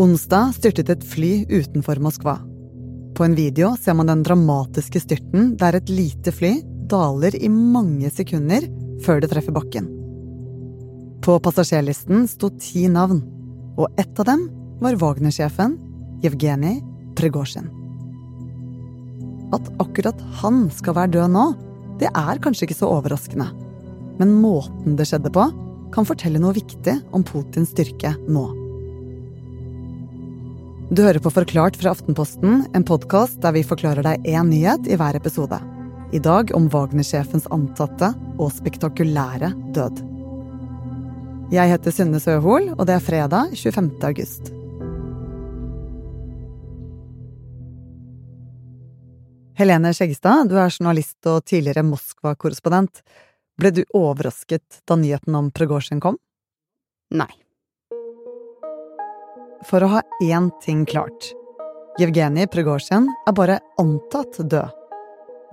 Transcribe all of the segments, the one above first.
Onsdag styrtet et fly utenfor Moskva. På en video ser man den dramatiske styrten der et lite fly daler i mange sekunder før det treffer bakken. På passasjerlisten sto ti navn, og ett av dem var Wagner-sjefen Jevgenij Pregosjin. At akkurat han skal være død nå, det er kanskje ikke så overraskende. Men måten det skjedde på, kan fortelle noe viktig om Putins styrke nå. Du hører på Forklart fra Aftenposten, en podkast der vi forklarer deg én nyhet i hver episode. I dag om Wagner-sjefens antatte og spektakulære død. Jeg heter Synne Søhol, og det er fredag 25. august. Helene Skjeggestad, du er journalist og tidligere Moskva-korrespondent. Ble du overrasket da nyheten om Pregosjin kom? Nei. For å ha én ting klart. Jevgenij Prigozjin er bare antatt død.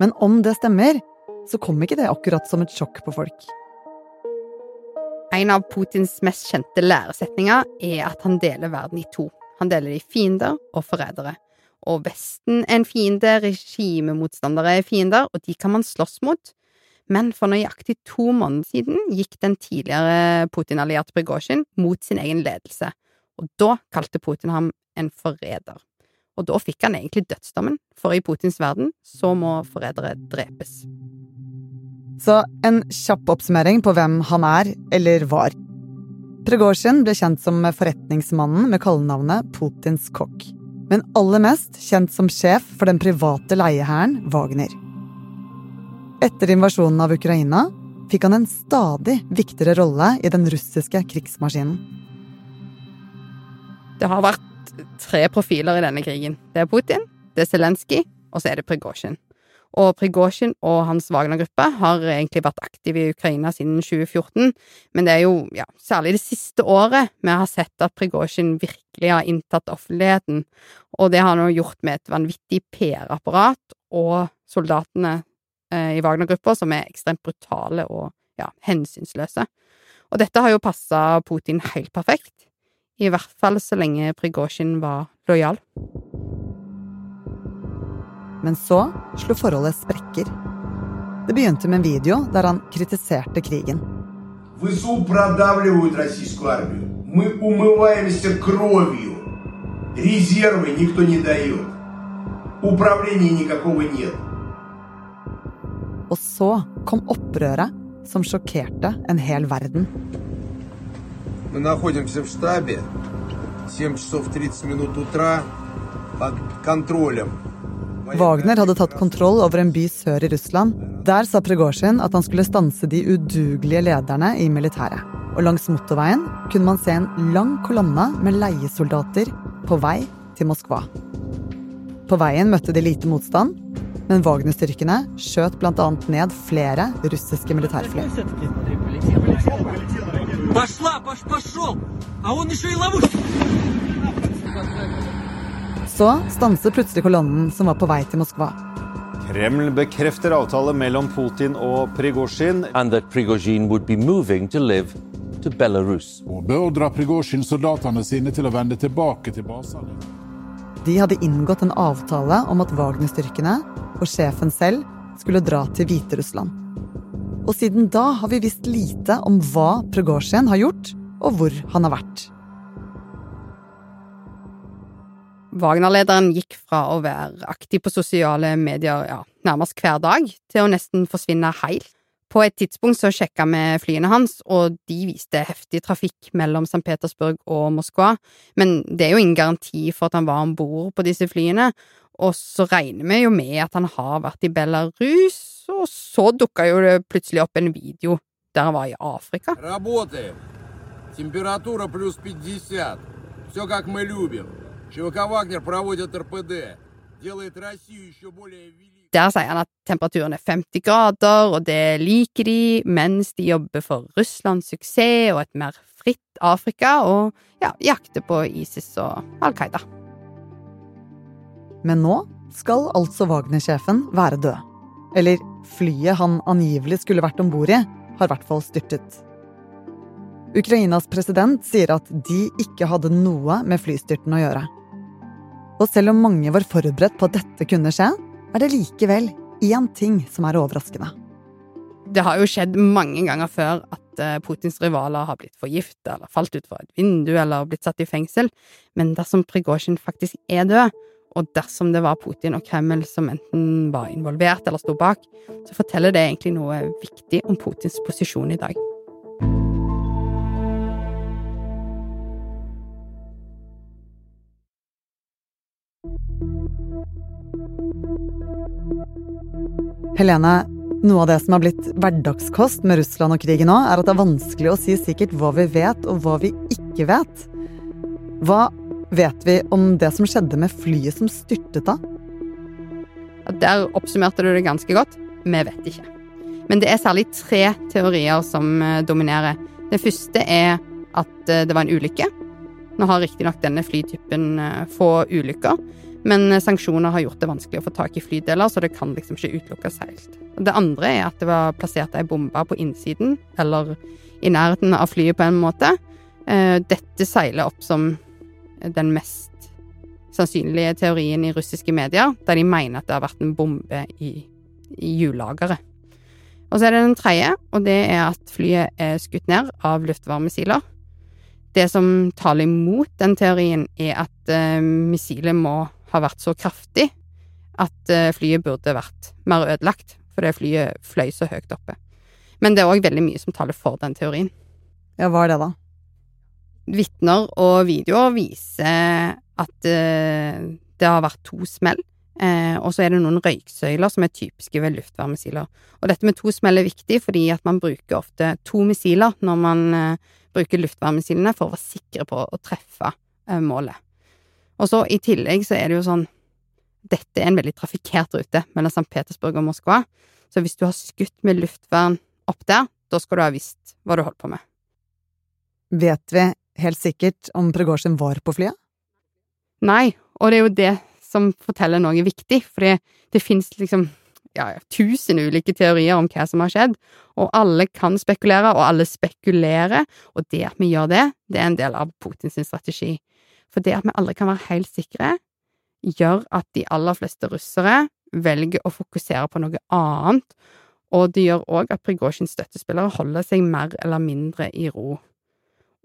Men om det stemmer, så kom ikke det akkurat som et sjokk på folk. En av Putins mest kjente læresetninger er at han deler verden i to. Han deler det i fiender og forrædere. Og Vesten er en fiende, regimemotstandere er fiender, og de kan man slåss mot. Men for nøyaktig to måneder siden gikk den tidligere Putin-allierte Prigozjin mot sin egen ledelse, og da kalte Putin ham en forræder. Og da fikk han egentlig dødsdommen, for i Putins verden så må forrædere drepes. Så en kjapp oppsummering på hvem han er, eller var. Pregorsin ble kjent som forretningsmannen med kallenavnet Putins kokk. Men aller mest kjent som sjef for den private leiehæren Wagner. Etter invasjonen av Ukraina fikk han en stadig viktigere rolle i den russiske krigsmaskinen. Det har vært tre profiler i denne krigen. Det er Putin, det er Zelenskyj, og så er det Prigozjin. Og Prigozjin og hans Wagner-gruppe har egentlig vært aktive i Ukraina siden 2014, men det er jo ja, særlig det siste året vi har sett at Prigozjin virkelig har inntatt offentligheten, og det har han jo gjort med et vanvittig PR-apparat og soldatene eh, i Wagner-gruppa som er ekstremt brutale og ja, hensynsløse. Og dette har jo passa Putin helt perfekt. I hvert fall så lenge Prigozjin var lojal. Men så slo forholdet sprekker. Det begynte med en video der han kritiserte krigen. ВСУ продавливают российскую армию. Мы умываемся кровью. Резервы никто не дает. Управления никакого нет. Og så kom opprøret som sjokkerte en hel verden. Мы находимся в штабе. 7 часов 30 минут утра под контролем. Wagner hadde tatt kontroll over en by sør i Russland. Der sa Prigozjin at han skulle stanse de udugelige lederne i militæret. Og langs motorveien kunne man se en lang kolonne med leiesoldater på vei til Moskva. På veien møtte de lite motstand, men Wagner-styrkene skjøt bl.a. ned flere russiske militærfly. Пошла, пош, пошел! А он еще и ловушку! Så stanser plutselig kolonnen som var på vei til Moskva. Kreml bekrefter avtale mellom Putin og Prigozjin. and that Prigozhin would be moving to live to Belarus. og beordra Prigozjin-soldatene sine til å vende tilbake til basene. De hadde inngått en avtale om at Wagner-styrkene og sjefen selv skulle dra til Hviterussland. Og siden da har vi visst lite om hva Prigozjin har gjort, og hvor han har vært. Wagner-lederen gikk fra å være aktiv på sosiale medier ja, nærmest hver dag, til å nesten forsvinne helt. På et tidspunkt så sjekka vi flyene hans, og de viste heftig trafikk mellom St. Petersburg og Moskva, men det er jo ingen garanti for at han var om bord på disse flyene, og så regner vi jo med at han har vært i Belarus, og så dukka jo det plutselig opp en video der han var i Afrika. Работаем. Температура плюс 50. Все как мы любим. ЧВК «Вагнер» проводит РПД. Делает Россию еще более великой. Der sier han at temperaturen er 50 grader, og det liker de, mens de jobber for Russlands suksess og et mer fritt Afrika, og ja, jakter på ISIS og Al Qaida. Men nå skal altså Wagner-sjefen være død. Eller flyet han angivelig skulle vært om bord i, har i hvert fall styrtet. Ukrainas president sier at de ikke hadde noe med flystyrten å gjøre. Og selv om mange var forberedt på at dette kunne skje, er det likevel én ting som er overraskende. Det har jo skjedd mange ganger før at eh, Putins rivaler har blitt forgifta eller falt ut fra et vindu eller blitt satt i fengsel, men dersom Prigozjin faktisk er død, og dersom det var Putin og Kreml som enten var involvert eller sto bak, så forteller det egentlig noe viktig om Putins posisjon i dag. Helene, noe av det som har blitt hverdagskost med Russland og krigen nå, er at det er vanskelig å si sikkert hva vi vet og hva vi ikke vet. Hva vet vi om det som skjedde med flyet som styrtet da? Der oppsummerte du det ganske godt. Vi vet ikke. Men det er særlig tre teorier som eh, dominerer. Det første er at eh, det var en ulykke. Nå har riktignok denne flytypen eh, få ulykker, men sanksjoner har gjort det vanskelig å få tak i flydeler, så det kan liksom ikke utelukkes helt. Det andre er at det var plassert ei bombe på innsiden, eller i nærheten av flyet på en måte. Dette seiler opp som den mest sannsynlige teorien i russiske medier, der de mener at det har vært en bombe i, i hjullageret. Og så er det den tredje, og det er at flyet er skutt ned av luftvarmesiler. Det som taler imot den teorien, er at uh, missilet må ha vært så kraftig at uh, flyet burde vært mer ødelagt, fordi flyet fløy så høyt oppe. Men det er òg veldig mye som taler for den teorien. Ja, hva er det, da? Vitner og videoer viser at uh, det har vært to smell. Eh, og så er det noen røyksøyler som er typiske ved luftvarmemissiler. Og dette med to smell er viktig fordi at man bruker ofte to missiler når man eh, bruker luftvarmemissilene for å være sikre på å treffe eh, målet. Og så i tillegg så er det jo sånn Dette er en veldig trafikkert rute mellom St. Petersburg og Moskva, så hvis du har skutt med luftvern opp der, da skal du ha visst hva du holdt på med. Vet vi helt sikkert om Prigozjin var på flyet? Nei, og det er jo det som forteller noe viktig, for det fins liksom ja, tusen ulike teorier om hva som har skjedd, og alle kan spekulere, og alle spekulerer, og det at vi gjør det, det er en del av Putins strategi. For det at vi aldri kan være helt sikre, gjør at de aller fleste russere velger å fokusere på noe annet, og det gjør òg at Prigozjins støttespillere holder seg mer eller mindre i ro.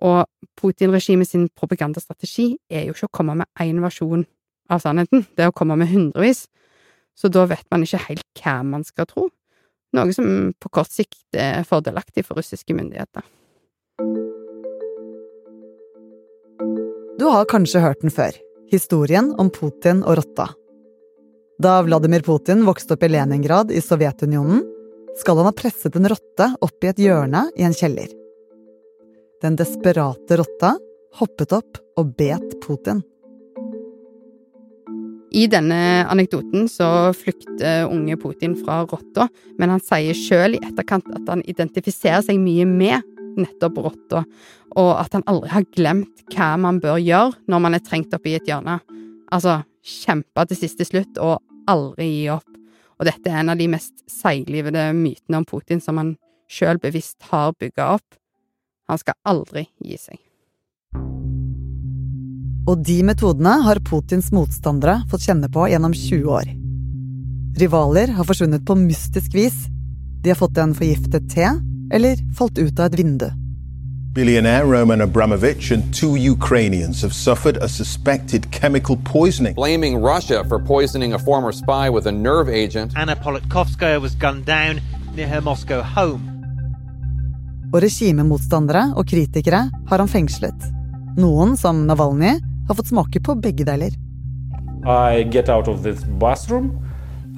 Og Putin-regimet sin propagandastrategi er jo ikke å komme med én versjon av sannheten, det er å komme med hundrevis, så da vet man ikke helt hva man skal tro, noe som på kort sikt er fordelaktig for russiske myndigheter. Du har kanskje hørt den før, historien om Putin og rotta. Da Vladimir Putin vokste opp i Leningrad i Sovjetunionen, skal han ha presset en rotte opp i et hjørne i en kjeller. Den desperate rotta hoppet opp og bet Putin. I denne anekdoten så flykter unge Putin fra rotta, men han sier sjøl i etterkant at han identifiserer seg mye med nettopp rotta, og at han aldri har glemt hva man bør gjøre når man er trengt opp i et hjørne. Altså kjempe til siste slutt og aldri gi opp. Og dette er en av de mest seiglivede mytene om Putin som han sjøl bevisst har bygga opp. Han skal aldri gi seg. Og de metodene har Putins motstandere fått kjenne på gjennom 20 år. Rivaler har forsvunnet på mystisk vis. De har fått en forgiftet te, eller falt ut av et vindu. Billionaire Roman Abramovich and two Ukrainians have suffered a suspected chemical poisoning. Blaming Russia for poisoning a former spy with a nerve agent. Anna Politkovskaya was gunned down near her Moscow home. Og regimemotstandere og kritikere har han fengslet. Noen, som Navalnyj, har fått smake på begge deler. I get out of this bathroom,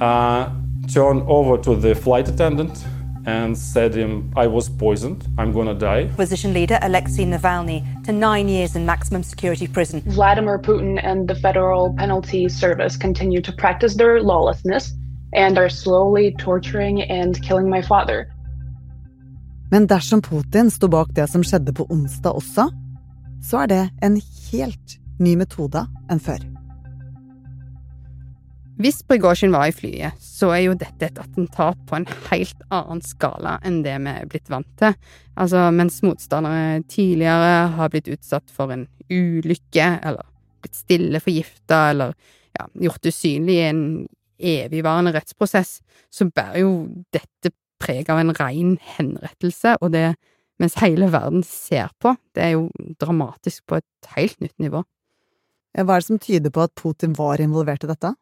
uh, turn over to the flight attendant and said him I was poisoned. I'm gonna die. Opposition leader Alexei Navalny to nine years in maximum security prison. Vladimir Putin and the Federal Penalty Service continue to practice their lawlessness and are slowly torturing and killing my father. Men dersom Putin sto bak det som skjedde på onsdag også, så er det en helt ny metode enn før. Hvis Prigozjin var i flyet, så er jo dette et attentat på en helt annen skala enn det vi er blitt vant til. Altså, mens motstandere tidligere har blitt utsatt for en ulykke, eller blitt stille forgifta, eller ja, gjort usynlig i en evigvarende rettsprosess, så bærer jo dette preg av en ren henrettelse, og det mens hele verden ser på, det er jo dramatisk på et helt nytt nivå. Hva er det som tyder på at Putin var involvert i dette?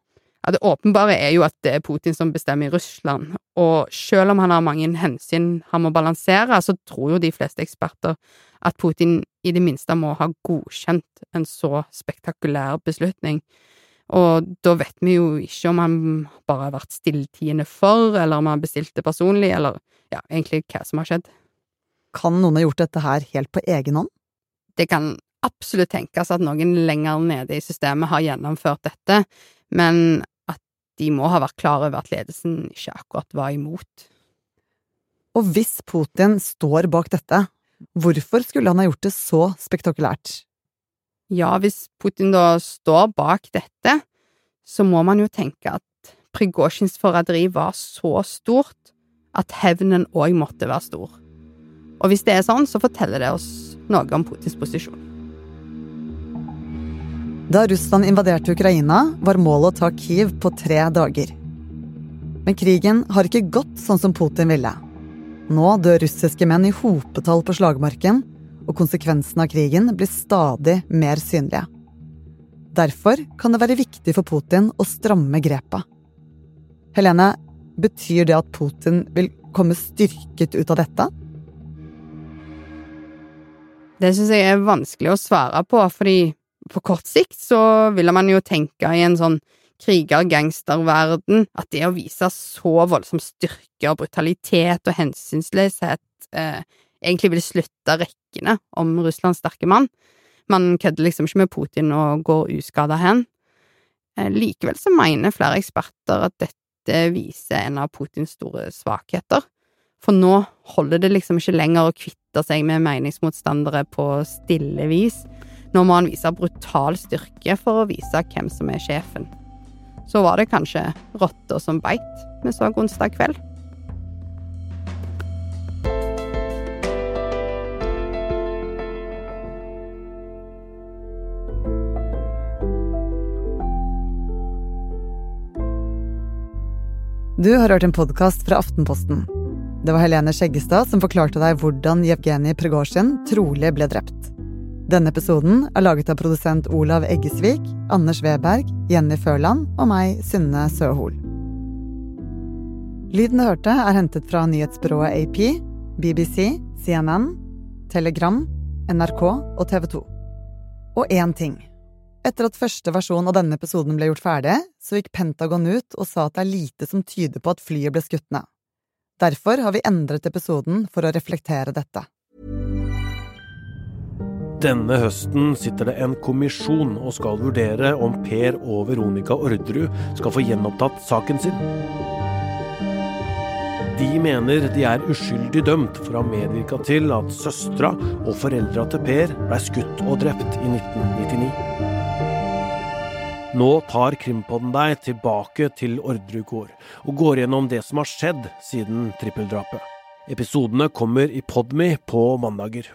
Ja, Det åpenbare er jo at det er Putin som bestemmer i Russland, og selv om han har mange hensyn han må balansere, så tror jo de fleste eksperter at Putin i det minste må ha godkjent en så spektakulær beslutning. Og da vet vi jo ikke om han bare har vært stilltiende for, eller om han bestilte personlig, eller ja, egentlig hva som har skjedd. Kan noen ha gjort dette her helt på egen hånd? Det kan absolutt tenkes at noen lenger nede i systemet har gjennomført dette, men at de må ha vært klar over at ledelsen ikke akkurat var imot. Og hvis Putin står bak dette, hvorfor skulle han ha gjort det så spektakulært? Ja, hvis Putin da står bak dette, så må man jo tenke at Prigozjins forræderi var så stort at hevnen òg måtte være stor. Og hvis det er sånn, så forteller det oss noe om Putins posisjon. Da Russland invaderte Ukraina, var målet å ta Kiev på tre dager. Men krigen har ikke gått sånn som Putin ville. Nå dør russiske menn i hopetall på slagmarken, og konsekvensene av krigen blir stadig mer synlige. Derfor kan det være viktig for Putin å stramme grepet. Helene, betyr det at Putin vil komme styrket ut av dette? Det syns jeg er vanskelig å svare på, fordi på kort sikt så ville man jo tenke i en sånn kriger-gangster-verden at det å vise så voldsom styrke og brutalitet og hensynsløshet eh, egentlig vil slutte rekkene om Russlands sterke mann. Man kødder liksom ikke med Putin og går uskada hen. Eh, likevel så mener flere eksperter at dette viser en av Putins store svakheter. For nå holder det liksom ikke lenger å kvitte seg med meningsmotstandere på stille vis. Nå må han vise brutal styrke for å vise hvem som er sjefen. Så var det kanskje rotta som beit vi så onsdag kveld. Du har hørt en podkast fra Aftenposten. Det var Helene Skjeggestad som forklarte deg hvordan Jevgenij Pregosjin trolig ble drept. Denne episoden er laget av produsent Olav Eggesvik, Anders Weberg, Jenny Førland og meg, Synne Søhol. Lyden du hørte, er hentet fra nyhetsbyrået AP, BBC, CNN, Telegram, NRK og TV 2. Og én ting. Etter at første versjon av denne episoden ble gjort ferdig, så gikk Pentagon ut og sa at det er lite som tyder på at flyet ble skutt ned. Derfor har vi endret episoden for å reflektere dette. Denne høsten sitter det en kommisjon og skal vurdere om Per og Veronica Orderud skal få gjenopptatt saken sin. De mener de er uskyldig dømt for å ha medvirka til at søstera og foreldra til Per ble skutt og drept i 1999. Nå tar Krimpodden deg tilbake til Orderud gård, og går gjennom det som har skjedd siden trippeldrapet. Episodene kommer i Podme på mandager.